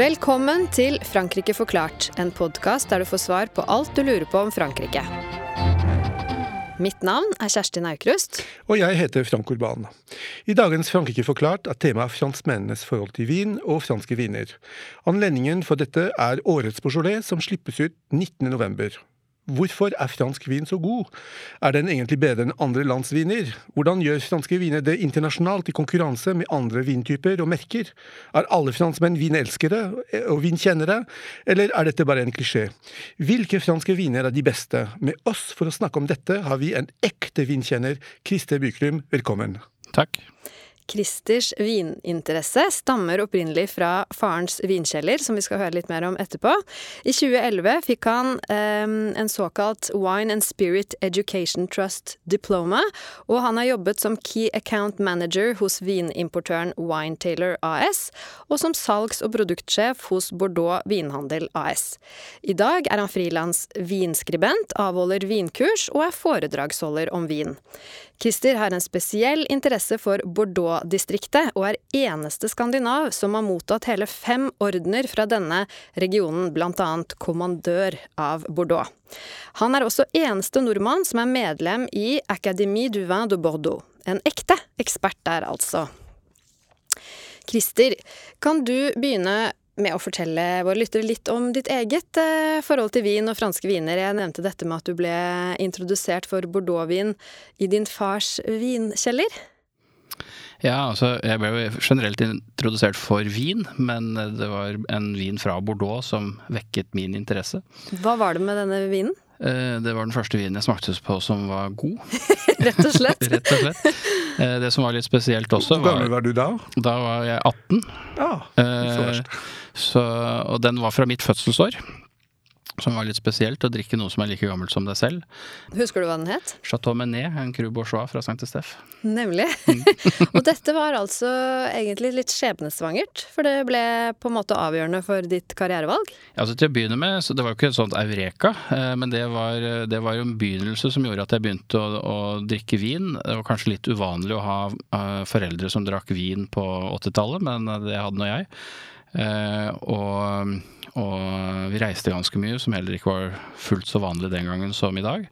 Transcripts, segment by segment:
Velkommen til Frankrike forklart, en podkast der du får svar på alt du lurer på om Frankrike. Mitt navn er Kjerstin Aukrust. Og jeg heter Frank Urban. I dagens Frankrike forklart er temaet franskmennenes forhold til vin og franske viner. Anledningen for dette er årets Beaujolais, som slippes ut 19. Hvorfor er fransk vin så god? Er den egentlig bedre enn andre lands viner? Hvordan gjør franske viner det internasjonalt i konkurranse med andre vintyper og merker? Er alle franskmenn vinelskere og vinkjennere, eller er dette bare en klisjé? Hvilke franske viner er de beste? Med oss for å snakke om dette har vi en ekte vinkjenner, Christer Byklum, velkommen. Takk. Christers vininteresse stammer opprinnelig fra farens vinkjeller, som vi skal høre litt mer om etterpå. I 2011 fikk han um, en såkalt Wine and Spirit Education Trust Diploma, og han har jobbet som Key Account Manager hos vinimportøren Winetailor AS, og som salgs- og produktsjef hos Bordeaux Vinhandel AS. I dag er han frilans vinskribent, avholder vinkurs og er foredragsholder om vin. Christer har en spesiell interesse for Bordeaux-distriktet, og er eneste skandinav som har mottatt hele fem ordener fra denne regionen, annet kommandør av Bordeaux. Han er også eneste nordmann som er medlem i Académie du vin de Bordeaux. En ekte ekspert der, altså. Christer, kan du begynne med å fortelle våre lyttere litt om ditt eget eh, forhold til vin og franske viner. Jeg nevnte dette med at du ble introdusert for bordeauxvin i din fars vinkjeller. Ja, altså jeg ble jo generelt introdusert for vin, men det var en vin fra Bordeaux som vekket min interesse. Hva var det med denne vinen? Eh, det var den første vinen jeg smakte på som var god. Rett og slett? Rett og slett. Eh, det som var litt spesielt også Hvor gammel var du da? Da var jeg 18. Ja, så verst. Så, og den var fra mitt fødselsår. Som var litt spesielt, å drikke noe som er like gammelt som deg selv. Husker du hva den het? Chateau Menet, en Cru Bourgeois fra Saint-Estef. Nemlig. Mm. og dette var altså egentlig litt skjebnesvangert, for det ble på en måte avgjørende for ditt karrierevalg? Ja, altså Til å begynne med, så det var jo ikke et sånt eureka, eh, men det var, det var jo en begynnelse som gjorde at jeg begynte å, å drikke vin. Det var kanskje litt uvanlig å ha uh, foreldre som drakk vin på 80-tallet, men det hadde nå jeg. Uh, og, og, vi reiste ganske mye, som heller ikke var fullt så vanlig den gangen som i dag.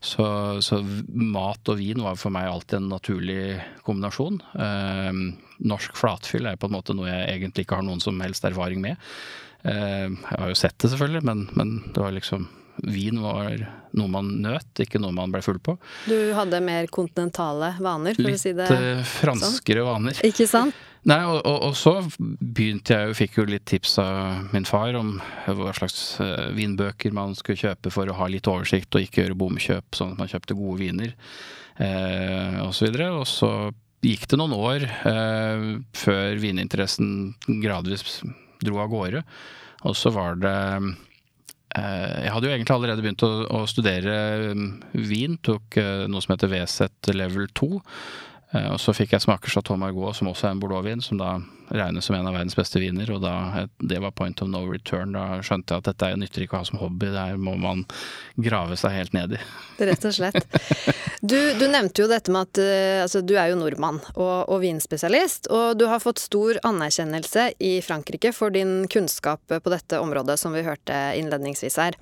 Så, så mat og vin var for meg alltid en naturlig kombinasjon. Uh, norsk flatfyll er på en måte noe jeg egentlig ikke har noen som helst erfaring med. Uh, jeg har jo sett det selvfølgelig, men, men det var liksom Vin var noe man nøt, ikke noe man ble full på. Du hadde mer kontinentale vaner, for Litt, å si det sånn? Litt franskere vaner. Ikke sant? Nei, og, og, og, så begynte jeg jo, fikk jo litt tips av min far om hva slags uh, vinbøker man skulle kjøpe for å ha litt oversikt og ikke gjøre bomkjøp, sånn at man kjøpte gode viner og så videre. Og så gikk det noen år eh, før vininteressen gradvis dro av gårde. Og så var det jeg hadde jo egentlig allerede begynt å, å studere vin, tok noe som heter VZ level 2. Og så fikk jeg smake Chateau Margaux, som også er en bordeauxvin, som da regnes som en av verdens beste viner. Og da, det var point of no return. Da skjønte jeg at dette nytter ikke å ha som hobby, det her må man grave seg helt ned i. Rett og slett. Du, du nevnte jo dette med at altså, du er jo nordmann og, og, vinspesialist, og du har fått stor anerkjennelse i Frankrike for din kunnskap på dette området, som vi hørte innledningsvis her.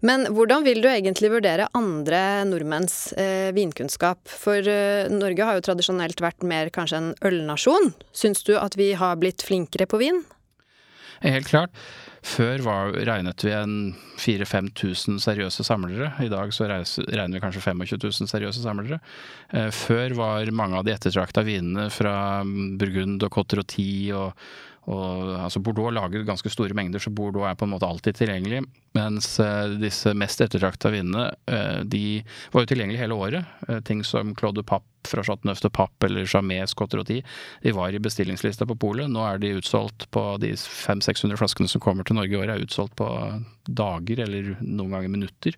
Men hvordan vil du egentlig vurdere andre nordmenns eh, vinkunnskap? For eh, Norge har jo tradisjonelt vært mer kanskje en ølnasjon. Syns du at vi har har blitt flinkere på vin? Helt klart. Før var, regnet vi en 4000-5000 seriøse samlere. I dag så regner vi kanskje 25 000 seriøse samlere. Eh, før var mange av de ettertrakta vinene fra Burgund og Cotroti og og, altså Bordeaux lager ganske store mengder, så Bordeaux er på en måte alltid tilgjengelig. Mens uh, disse mest ettertrakta vinene, uh, de var jo tilgjengelige hele året. Uh, ting som Claude Papp fra Chateauneuf de Papp eller Jamais Cotroti, de var i bestillingslista på polet. Nå er de utsolgt på de 500-600 flaskene som kommer til Norge i året, er utsolgt på dager eller noen ganger minutter.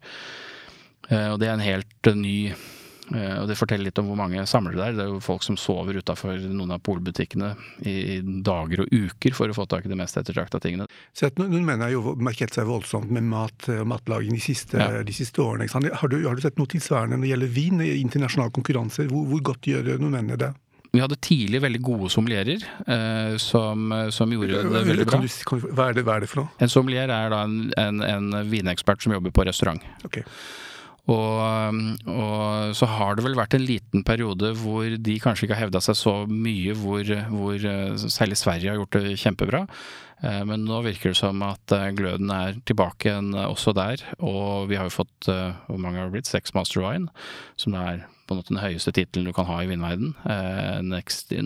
og det er en helt ny Eh, og Det forteller litt om hvor mange samlere det er. Det er jo folk som sover utafor noen av polbutikkene i dager og uker for å få tak i de mest ettertrakta tingene. Sett, noen mener jo markert seg voldsomt med mat og matlaging de siste, ja. de siste årene. Har du, har du, sett noe tilsvarende når det gjelder vin i internasjonale konkurranser? Hvor, hvor godt gjør noen mener det? vi hadde tidlig veldig gode sommelierer eh, som, som, gjorde det veldig bra. Du, kan, hva, er det, hva, er det, for noe? En sommelier er da en, en, en vinekspert som jobber på restaurant. Okay. Og, og, så har det vel vært en liten periode hvor de kanskje ikke har hevda seg så mye, hvor, hvor særlig Sverige har gjort det kjempebra. Eh, men nå virker det som at eh, gløden er tilbake igjen eh, også der. Og vi har jo fått, hvor mange har det blitt, seks Master Wine, som er på en måte den høyeste tittelen du kan ha i vinverden.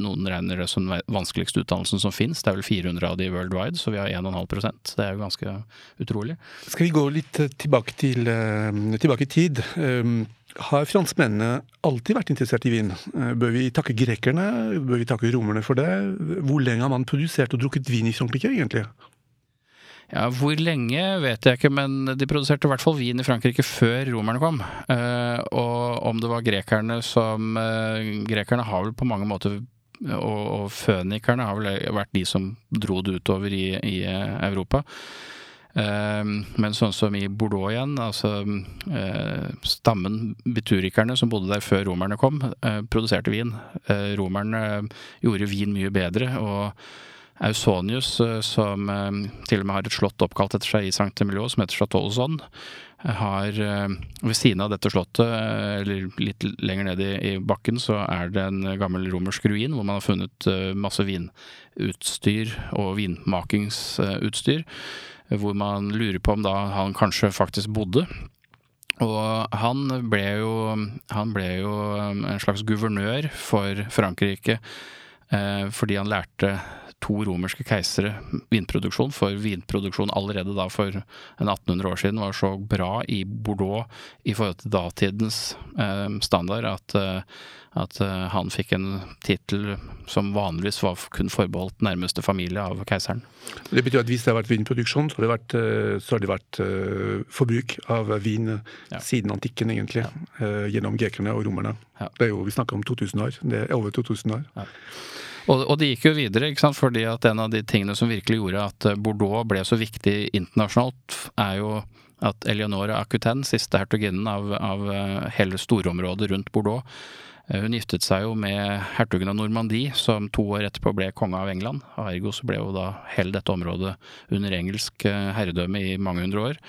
Noen regner det som den vanskeligste utdannelsen som fins. Det er vel 400 av de worldwide, så vi har 1,5% Det er jo ganske utrolig. Skal vi gå litt tilbake, til, tilbake i tid? Har franskmennene alltid vært interessert i vin? Eh, bør vi takke grekerne? Bør vi takke romerne for det? Hvor lenge har man produsert og drukket vin i Frankrike, egentlig? Ja, Hvor lenge vet jeg ikke, men de produserte i hvert fall vin i Frankrike før romerne kom. Eh, og om det var grekerne som eh, Grekerne har vel på mange måter og, og fønikerne har vel vært de som dro det utover i, i Europa. Ehm, men sånn som i Bordeaux igjen, altså uh, stammen biturikerne som bodde der før romerne kom, uh, produserte vin. Uh, romerne gjorde vin mye bedre. og Ausonius, som til og med har et slott oppkalt etter seg i Sankt Emilio, som heter Chateau Ozon, har ved siden av dette slottet, eller litt lenger ned i, bakken, så er det en gammel romersk ruin hvor man har funnet masse vinutstyr og vinmakingsutstyr hvor man lurer på om da han kanskje faktisk bodde. Og han ble jo, han ble jo en slags guvernør for Frankrike eh, fordi han lærte to romerske keisere vinproduksjon, for vinproduksjon allerede da for en 1800 år siden var så bra i Bordeaux i forhold til datidens eh, standard at eh, at eh, han fikk en tittel som vanligvis var kun forbeholdt nærmeste familie av keiseren. Det betyr at hvis det har vært vinproduksjon, så har det vært, uh, så har det vært uh, forbruk av vin ja. siden antikken, egentlig. Ja. gjennom grekerne og romerne. Ja. Det er jo, Vi snakker om 2000 år. Det er over 2000 år. Og, og, det gikk jo videre, ikke sant? fordi at en av de tingene som virkelig gjorde at Bordeaux ble så viktig internasjonalt, er jo at Eleonora Acutaine, siste hertuginnen av, av hele storområdet rundt Bordeaux, Eh, hun giftet seg jo med hertugen av Normandie, som to år etterpå ble konge av England. Og ergo så ble jo da hele dette området under engelsk eh, herredømme i mange hundre år.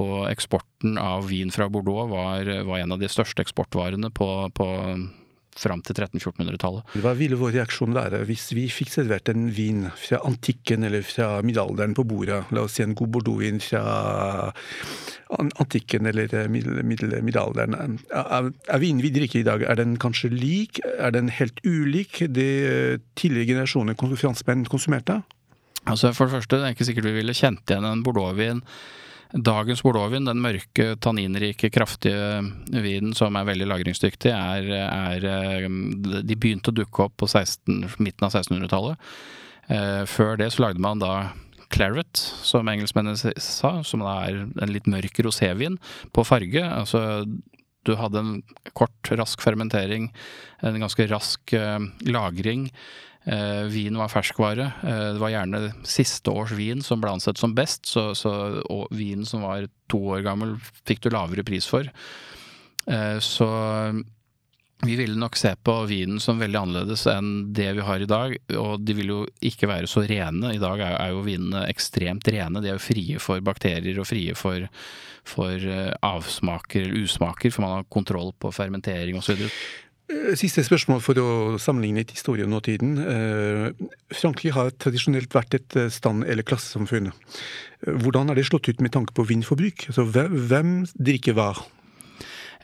Og eksporten av vin fra Bordeaux var, var en av de største eksportvarene på, på fram til 1300-1400-tallet. Hva ville vår reaksjon være hvis vi fikk servert en vin fra antikken eller fra middelalderen på bordet? La oss si en god bordeauxvin fra antikken eller eh, middelalderen. Er vinen vi drikker i dag, er den kanskje lik? Er den helt ulik det eh, tidligere generasjoner franskmenn konsumerte? Altså For det første, det er ikke sikkert vi ville kjent igjen en bordeauxvin Dagens bordeauxvin, den mørke, tanninrike, kraftige vinen som er veldig lagringsdyktig, er, er, De begynte å dukke opp på 16, midten av 1600-tallet. Eh, før det så lagde man da claret, som engelskmennene sa, som da er en litt mørk rosévin på farge. Altså du hadde en kort, rask fermentering, en ganske rask uh, lagring. Eh, vin var ferskvare. Eh, det var gjerne siste års vin som ble ansett som best, så, så vinen som var to år gammel, fikk du lavere pris for. Eh, så vi ville nok se på vinen som veldig annerledes enn det vi har i dag. Og de vil jo ikke være så rene. I dag er, er jo vinene ekstremt rene. De er jo frie for bakterier og frie for, for avsmaker eller usmaker, for man har kontroll på fermentering osv. Eh, siste spørsmål for å sammenligne litt historie og nåtiden. Eh, Frankrike har tradisjonelt vært et eh, stand- eller klassesamfunn. Hvordan er det slått ut med tanke på vindforbruk? Altså, hvem drikker hva?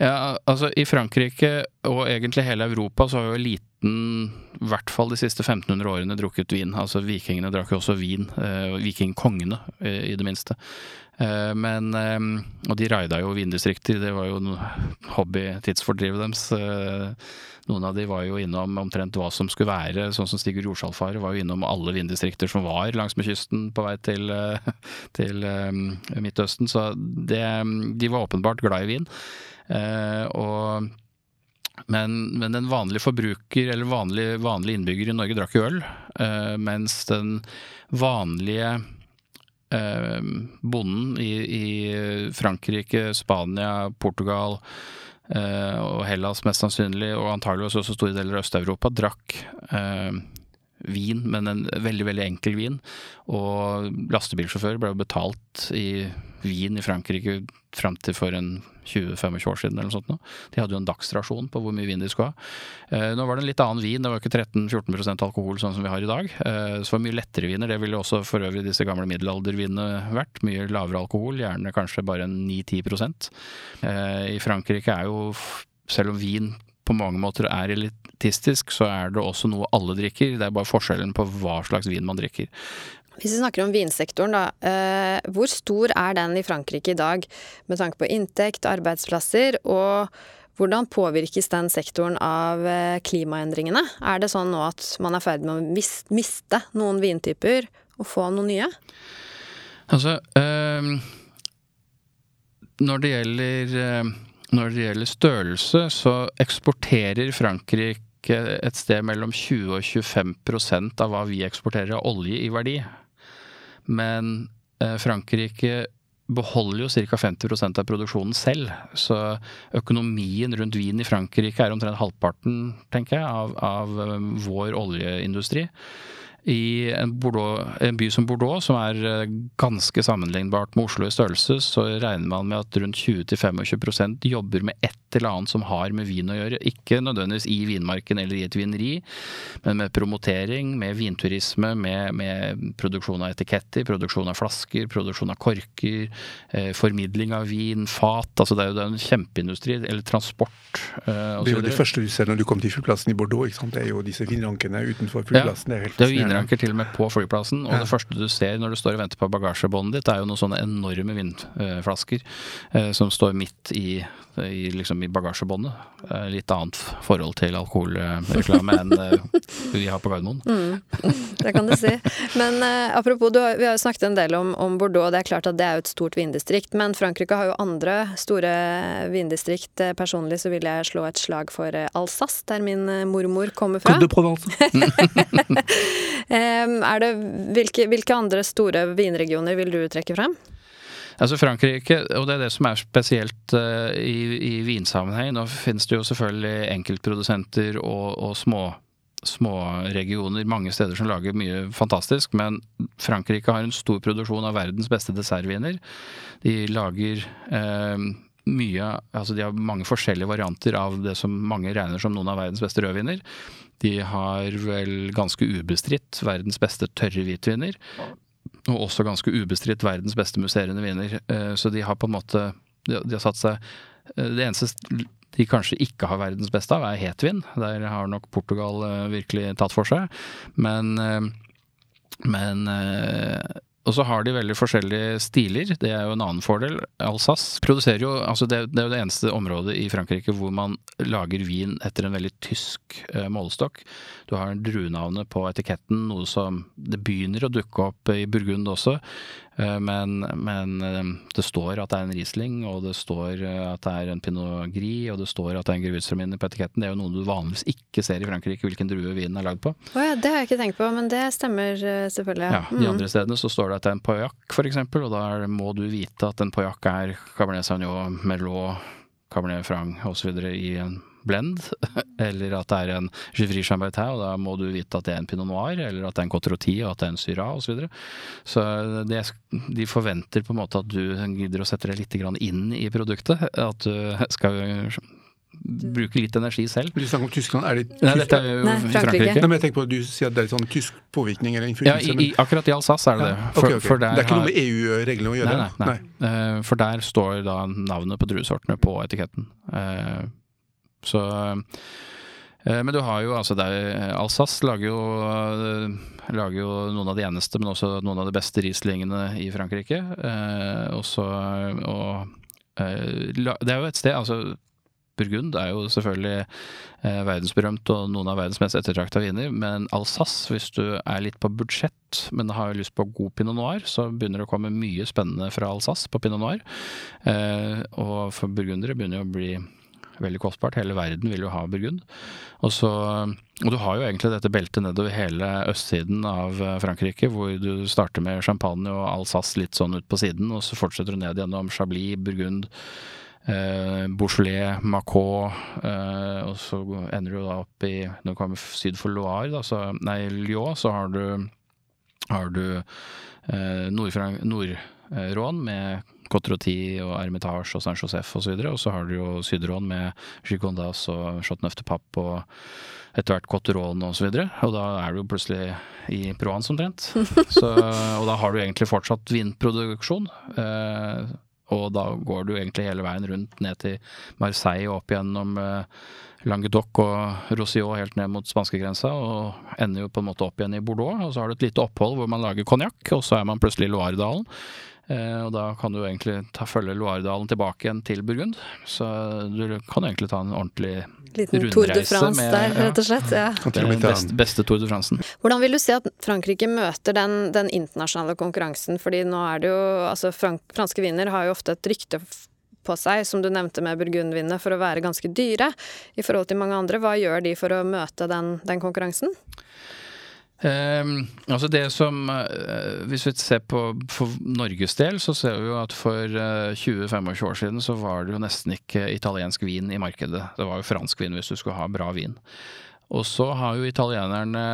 Ja, altså I Frankrike og egentlig hele Europa så har jo eliten, i hvert fall de siste 1500 årene, drukket vin. Altså Vikingene drakk jo også vin. Eh, vikingkongene, i det minste. Eh, men eh, Og de raida jo vindistrikter, det var jo hobby-tidsfordrivet deres. Eh, noen av de var jo innom omtrent hva som skulle være, sånn som Stigurd Jorsalfare var jo innom alle vindistrikter som var langsmed kysten på vei til, til Midtøsten. Så det, de var åpenbart glad i vin. Og men, men, den vanlige forbruker, eller vanlige, vanlige innbygger i Norge, drakk jo øl. mens den vanlige eh, bonden i, i, Frankrike, Spania, Portugal, og Hellas mest sannsynlig, og antageligvis også store deler av Øst-Europa, drakk vin, men en veldig, veldig enkel vin. Og lastebilsjåfør ble jo betalt i vin i Frankrike fram til for en 20-25 år siden eller noe sånt. De hadde jo en dagsrasjon på hvor mye vin de skulle ha. Eh, nå var det en litt annen vin, det var ikke 13-14% alkohol sånn som vi har i dag. Eh, så det var mye lettere viner, det ville også for øvrig disse gamle middelaldervinene vært. Mye lavere alkohol, gjerne kanskje bare 9-10 eh, I Frankrike er jo, selv om vin på mange måter er elitistisk, så er det også noe alle drikker. Det er bare forskjellen på hva slags vin man drikker. Hvis vi snakker om vinsektoren, da. Eh, hvor stor er den i Frankrike i dag, med tanke på inntekt, arbeidsplasser, og hvordan påvirkes den sektoren av eh, klimaendringene? Er det sånn nå at man er ferdig med å miste noen vintyper og få noen nye? Altså, øh, når det gjelder når det gjelder størrelse, så eksporterer Frankrike et sted mellom 20 og 25% av hva vi eksporterer av olje i verdi. Men eh, Frankrike beholder jo ca. 50% av produksjonen selv. Så økonomien rundt vin i Frankrike er omtrent halvparten, tenker jeg, av, av eh, vår oljeindustri. I en, Bordeaux, en, by som Bordeaux, som er eh, ganske sammenlignbart med Oslo i størrelse, så regner man med at rundt 20-25% jobber med et eller annet som har med vin å gjøre. Ikke nødvendigvis i vinmarken eller i et vineri, men med promotering, med vinturisme, med, med produksjon av etiketter, produksjon av flasker, produksjon av korker, eh, formidling av vin, fat. altså Det er jo det er en kjempeindustri. Eller transport. Eh, det er jo det første du ser når du kommer til flyplassen i Bordeaux. ikke sant? Det er jo disse vinrankene utenfor flyplassen. Ja, det er helt fascinerende vinranker til og med på flyplassen. Og ja. det første du ser når du står og venter på bagasjebåndet ditt, er jo noen sånne enorme vinflasker eh, som står midt i, i, liksom i bagasjebåndet. Eh, litt annet forhold til alkoholreklame enn eh, vi har på Gardermoen. Mm, det kan du si. Men eh, apropos, har, vi har jo snakket en del om, om, Bordeaux. Det er klart at det er jo et stort vindistrikt. Men Frankrike har jo andre store vindistrikt. Personlig så vil jeg slå et slag for Alsace, der min mormor kommer fra. Côte de Provence. er det, hvilke, hvilke andre store vinregioner vil du trekke frem? Altså Frankrike, og det er det som er spesielt uh, i, i vinsammenheng. Nå finnes det jo selvfølgelig enkeltprodusenter og, og små småregioner mange steder som lager mye fantastisk, men Frankrike har en stor produksjon av verdens beste dessertviner. De lager eh, mye Altså de har mange forskjellige varianter av det som mange regner som noen av verdens beste rødviner. De har vel ganske ubestridt verdens beste tørre hvitviner. Og også ganske ubestridt verdens beste musserende viner. Eh, så de har på en måte De har satt seg eh, Det eneste de kanskje ikke har verdens beste av, er hetvin. Der har nok Portugal eh, virkelig tatt for seg. Men, men og så har de veldig forskjellige stiler, det er jo en annen fordel. Alsace produserer jo altså det, det, er jo det eneste området i Frankrike hvor man lager vin etter en veldig tysk eh, målestokk. Du har druenavnet på etiketten, noe som det begynner å dukke opp i Burgund også. Eh, men, men, eh, det står at det er en Riesling, og det står eh, at det er en Pinot Gris, og det står at det er en Gewürztraminer på etiketten. Det er jo noe du vanligvis ikke ser i Frankrike, hvilken drue vinen er lagd på. Oh ja, det har jeg ikke tenkt på, men det stemmer selvfølgelig. Ja, De mm. andre stedene så står det at det er en Pauillac, f.eks., og da må du vite at en Pauillac er Cabernet Sauvignon, Merlot, Cabernet Franc osv. i en blend, eller at det er en Givry Chambertin, og da må du vite at det er en pinot noir, eller at det er en cotroti, og at det er en syra osv. Så, videre. så det, de forventer på en måte at du gidder å sette deg litt inn i produktet. At du skal bruke litt energi selv. Du snakker om Tyskland, er det Tyskland? Nei, dette er jo Nei, Frankrike. Frankrike. Nei, men jeg tenker på at Du sier at det er litt sånn tysk påvirkning eller innflytelse? Ja, i, i, akkurat i Alsace er det det. For, okay, okay. for det er ikke noe med EU-reglene å gjøre? Nei, nei, nei. nei. Uh, for der står da navnet på druesortene på etiketten. Så eh, men du har jo altså der, Alsace lager jo, eh, lager jo noen av de eneste, men også noen av de beste Rieslingene i Frankrike. Eh, også, og det er jo et sted altså Burgund er jo selvfølgelig eh, verdensberømt og noen av verdens mest ettertrakta viner. Men Alsace, hvis du er litt på budsjett, men har lyst på god pinot noir, så begynner det å komme mye spennende fra Alsace på pinot noir. Eh, og for burgundere begynner det å bli veldig kostbart. Hele verden vil jo ha burgund. Og, så, og du har jo egentlig dette beltet nedover hele østsiden av eh, Frankrike, hvor du starter med champagne og Alsace litt sånn ut på siden, og så fortsetter du ned gjennom Chablis, Burgund, eh, Beaujolais, Macau, eh, og så ender du da opp i Når du kommer syd for Loire, da, så, nei, Lyon, så har du, har du eh, Nord-Rån Nord med Cotroti og Hermitage og San Josef osv. Og, så og så har du jo Syd-Rån med Gigondas og Chotnøftepapp og etter hvert Cotteron osv. Og, så og da er du jo plutselig i Provence omtrent. Så, og da har du egentlig fortsatt vinproduksjon. Eh, og da går du egentlig hele veien rundt ned til Marseille og opp gjennom eh, Languedoc og Roussillon helt ned mot spanskegrensa, og ender jo på en måte opp igjen i Bordeaux. Og så har du et lite opphold hvor man lager konjakk, og så er man plutselig i Loiredalen. Eh, og da kan du egentlig ta, følge Loiredalen tilbake igjen til Burgund. Så du kan egentlig ta en ordentlig Liten Tour de France med, der, rett og slett. Ja. Den beste, beste Tour de France. Hvordan vil du si at Frankrike møter den, den, internasjonale konkurransen? Fordi nå er det jo Altså, frank, franske viner har jo ofte et rykte på seg, som du nevnte med burgundvinene, for å være ganske dyre i forhold til mange andre. Hva gjør de for å møte den, den konkurransen? Um, altså det som uh, Hvis vi ser på for Norges del, så ser vi jo at for uh, 20-25 år siden så var det jo nesten ikke italiensk vin i markedet. Det var jo fransk vin hvis du skulle ha bra vin. Og så har jo italienerne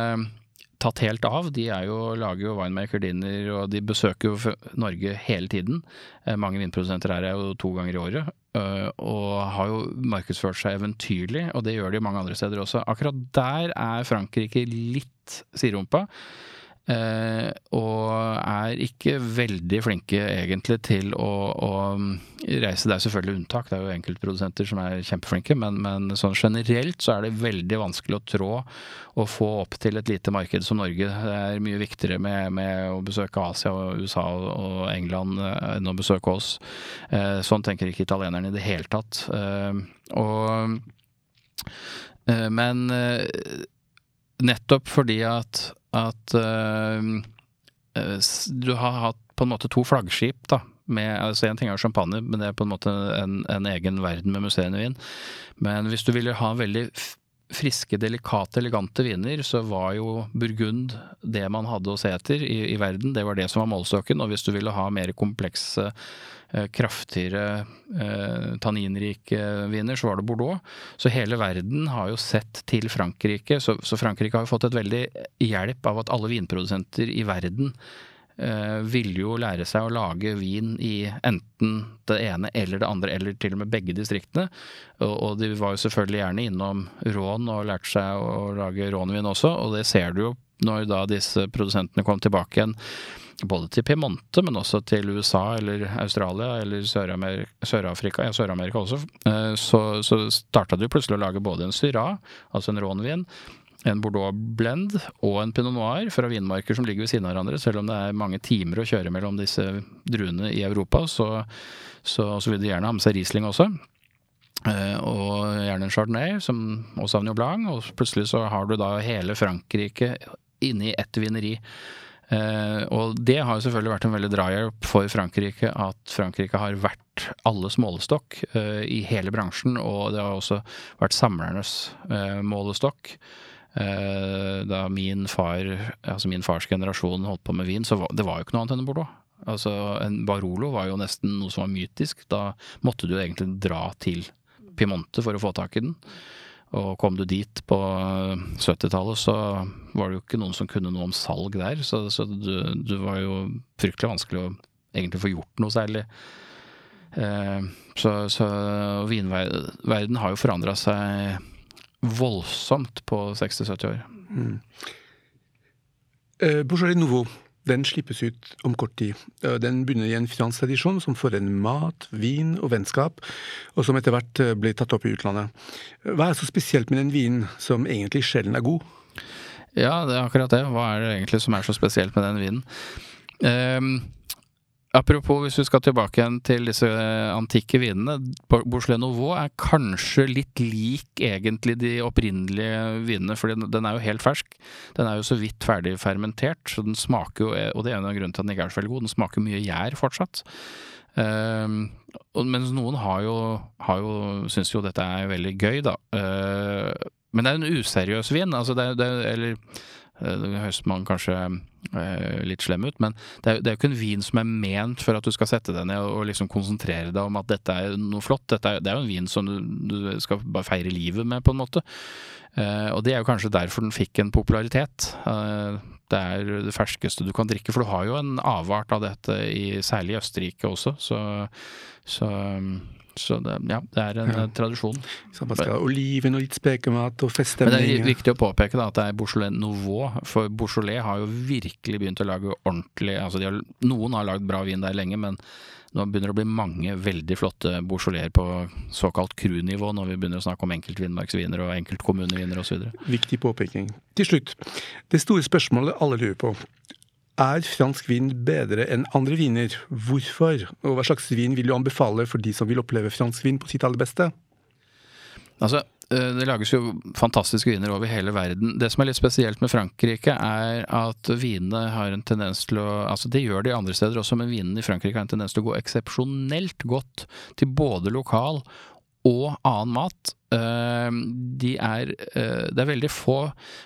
tatt helt av. De er jo, lager jo winemaker-dinner, og de besøker jo Norge hele tiden. Eh, mange vinprodusenter er her jo to ganger i året, eh, og har jo markedsført seg eventyrlig, og det gjør de mange andre steder også. Akkurat der er Frankrike litt siderumpa. Uh, og er ikke veldig flinke egentlig til å, å, reise. Det er selvfølgelig unntak, det er jo enkeltprodusenter som er kjempeflinke, men, men, sånn generelt så er det veldig vanskelig å trå og få opp til et lite marked som Norge. Det er mye viktigere med, med å besøke Asia og USA og England eh, enn å besøke oss. Uh, sånn tenker ikke italienerne i det hele tatt. Og, men nettopp fordi at at uh, du har hatt på en måte to flaggskip, da. Med, altså En ting er champagne, men det er på en måte en, en egen verden med museene vin. Men hvis du ville ha veldig friske, delikate, elegante viner, så var jo Burgund det man hadde å se etter i, i verden. Det var det som var målstokken. Og hvis du ville ha mer komplekse Eh, kraftigere eh, tanninrike viner, så var det Bordeaux. Så hele verden har jo sett til Frankrike. Så, så Frankrike har jo fått et veldig hjelp av at alle vinprodusenter i verden ville jo lære seg å lage vin i enten det ene eller det andre, eller til og med begge distriktene. Og, de var jo selvfølgelig gjerne innom Rån og lærte seg å lage rånvin også, og det ser du jo når da disse produsentene kom tilbake igjen både til Piemonte, men også til USA eller Australia eller Sør-Afrika, ja, Sør-Amerika også, eh, så, så starta de plutselig å lage både en Syrah, altså en rånvin, en Bordeaux blend og en Pinot Noir fra vinmarker som ligger ved siden av hverandre. Selv om det er mange timer å kjøre mellom disse druene i Europa, så, så, så vil de gjerne ha med seg Riesling også. Uh, og gjerne en Chardonnay, som også Sauvignon Blanc. Og plutselig så har du da hele Frankrike inne i ett vineri. Uh, og det har jo selvfølgelig vært en veldig drahjelp for Frankrike at Frankrike har vært alles målestokk uh, i hele bransjen, og det har også vært samlernes målestokk. Da min far, altså min fars generasjon holdt på med vin, så var, det var jo ikke noe annet enn Bordeaux. Altså, en Barolo var jo nesten noe som var mytisk. Da måtte du egentlig dra til Piemonte for å få tak i den. Og kom du dit på 70-tallet, så var det jo ikke noen som kunne noe om salg der. Så, så du, var jo fryktelig vanskelig å egentlig få gjort noe særlig. Eh, så, så vinverden har jo forandra seg voldsomt på 60-70 år. Mm. Uh, Bourgeois Nouveau den slippes ut om kort tid. Den begynner i en finanstradisjon som forener mat, vin og vennskap, og som etter hvert eh, blir tatt opp i utlandet. Hva er så spesielt med den vinen som egentlig sjelden er god? Ja, det er akkurat det. Hva er det egentlig som er så spesielt med den vinen? Um, Apropos, hvis vi skal tilbake igjen til disse antikke vinene. Bouchelet Nouveau er kanskje litt lik egentlig de opprinnelige vinene, for den er jo helt fersk. Den er jo så vidt ferdig fermentert, så den smaker jo, og det er en av grunnene til at den ikke er så veldig god, den smaker mye gjær fortsatt. Uh, mens noen har jo, har jo syns jo dette er veldig gøy, da. Uh, men det er en useriøs vin. Altså det, det, eller Eh, det høres man kanskje eh, litt slem ut. Men det er, det er jo ikke en vin som er ment for at du skal sette deg ned og, og liksom konsentrere deg om at dette er noe flott. Er, det er jo en vin som du, du skal bare feire livet med, på en måte. Eh, og det er jo kanskje derfor den fikk en popularitet. Eh, det er det ferskeste du kan drikke, for du har jo en avart av dette, i, særlig i Østerrike også. Så, så så det, ja, det er en ja. tradisjon. Så man skal ha oliven og litt spekemat og feststemning. Men det er viktig å påpeke da, at det er Beaujolais Nouveau. For Beaujolais har jo virkelig begynt å lage ordentlig altså har, Noen har lagd bra vin der lenge, men nå begynner det å bli mange veldig flotte Beaujolais på såkalt crew-nivå når vi begynner å snakke om enkeltvinmarksviner og enkeltkommuneviner osv. Viktig påpeking. Til slutt, det store spørsmålet alle lurer på. Er fransk vin bedre enn andre viner? Hvorfor? Og hva slags vin vil du anbefale for de som vil oppleve fransk vin på sitt aller beste? Altså, eh, det lages jo fantastiske viner over hele verden. Det som er litt spesielt med Frankrike, er at vinene har en tendens til å Altså, det gjør de andre steder også, men vinene i Frankrike har en tendens til å gå eksepsjonelt godt til både lokal og annen mat. Eh, de er, eh, det er veldig få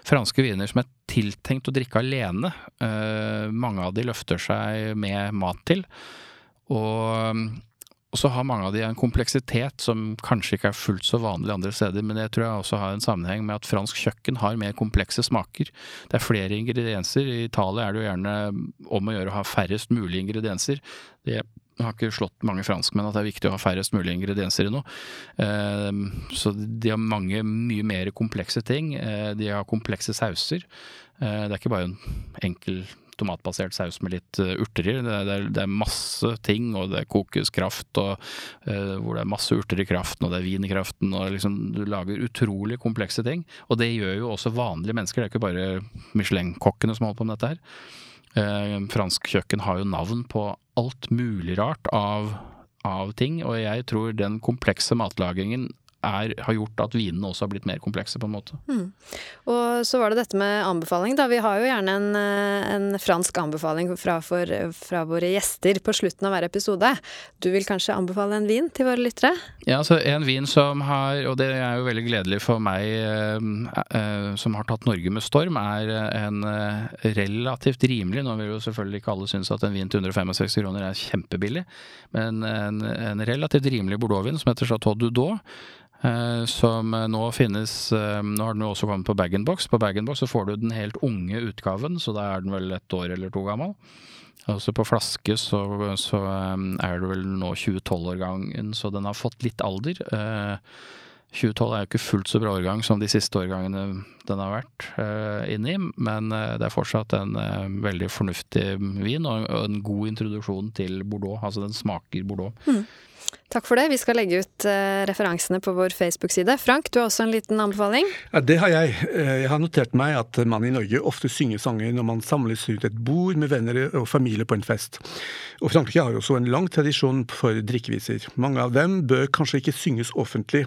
franske viner som er tiltenkt å drikke alene. Eh, mange av de løfter seg med mat til. Og, så har mange av de en kompleksitet som kanskje ikke er fullt så vanlig andre steder, men det tror jeg også har en sammenheng med at fransk kjøkken har mer komplekse smaker. Det er flere ingredienser. I Italia er det jo gjerne om å gjøre å ha færrest mulig ingredienser. Det har ikke slått mange franskmenn at det er viktig å ha færrest mulig ingredienser i noe. Ehm, så de har mange mye mer komplekse ting. Eh, de har komplekse sauser. Eh, det er ikke bare en enkel tomatbasert saus med litt urter i. Det, det, det, er masse ting, og det kokes kraft, og, hvor det er masse urter i kraften, og det er vin i kraften. og liksom, Du lager utrolig komplekse ting. Og det gjør jo også vanlige mennesker. Det er ikke bare Michelin-kokkene som holder på med dette her. Eh, fransk kjøkken har jo navn på alt mulig rart av, av ting, og jeg tror den komplekse matlagingen er, har gjort at vinene også har blitt mer komplekse, på en måte. Mm. Og så var det dette med anbefaling, da. Vi har jo gjerne en, eh, en fransk anbefaling fra, for, fra, våre gjester på slutten av hver episode. Du vil kanskje anbefale en vin til våre lyttere? Ja, altså en vin som har, og det er jo veldig gledelig for meg eh, eh, som har tatt Norge med storm, er en eh, relativt rimelig Nå vil jo selvfølgelig ikke alle synes at en vin til 165 kroner er kjempebillig, men en, en relativt rimelig bordeauxvin som heter Chateau Dudot. Eh, som nå finnes eh, Nå har den jo også kommet på bag-in-box. På bag-in-box så får du den helt unge utgaven, så da er den vel et år eller to gammel. Altså på flaske så, så eh, er det vel nå 2012-årgangen, så den har fått litt alder. 2012 er jo ikke fullt så bra årgang som de siste årgangene den har vært inne i, men det er fortsatt en veldig fornuftig vin og, en god introduksjon til Bordeaux. Altså den smaker Bordeaux. Mm. Takk for det. Vi skal legge ut uh, referansene på vår Facebook-side. Frank, du har også en liten anbefaling? Ja, Det har jeg. Eh, jeg har notert meg at man i Norge ofte synger sanger når man samles rundt et bord med venner og familie på en fest. Og Frankrike har også en lang tradisjon for drikkeviser. Mange av dem bør kanskje ikke synges offentlig,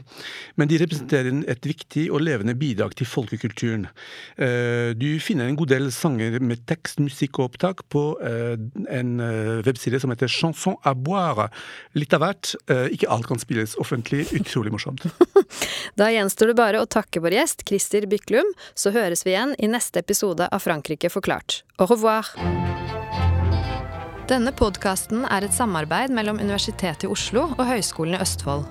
men de representerer et viktig og levende bidrag til folkekulturen. Uh, du finner en god del sanger med tekst, musikk og opptak på uh, en webside som heter Chanson à boire. Litt av hvert. Eh, ikke alt kan spilles offentlig. Utrolig morsomt. da gjenstår det bare å takke vår gjest Christer Byklum, så høres vi igjen i neste episode av Frankrike forklart. Au revoir! Denne podkasten er et samarbeid mellom Universitetet i Oslo og Høgskolen i Østfold.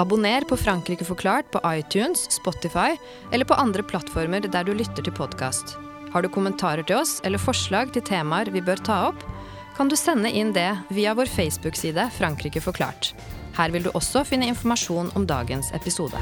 Abonner på Frankrike forklart på iTunes, Spotify eller på andre plattformer der du lytter til podkast. Har du kommentarer til oss eller forslag til temaer vi bør ta opp? Kan du sende inn det via vår Facebook-side Frankrike forklart. Her vil du også finne informasjon om dagens episode.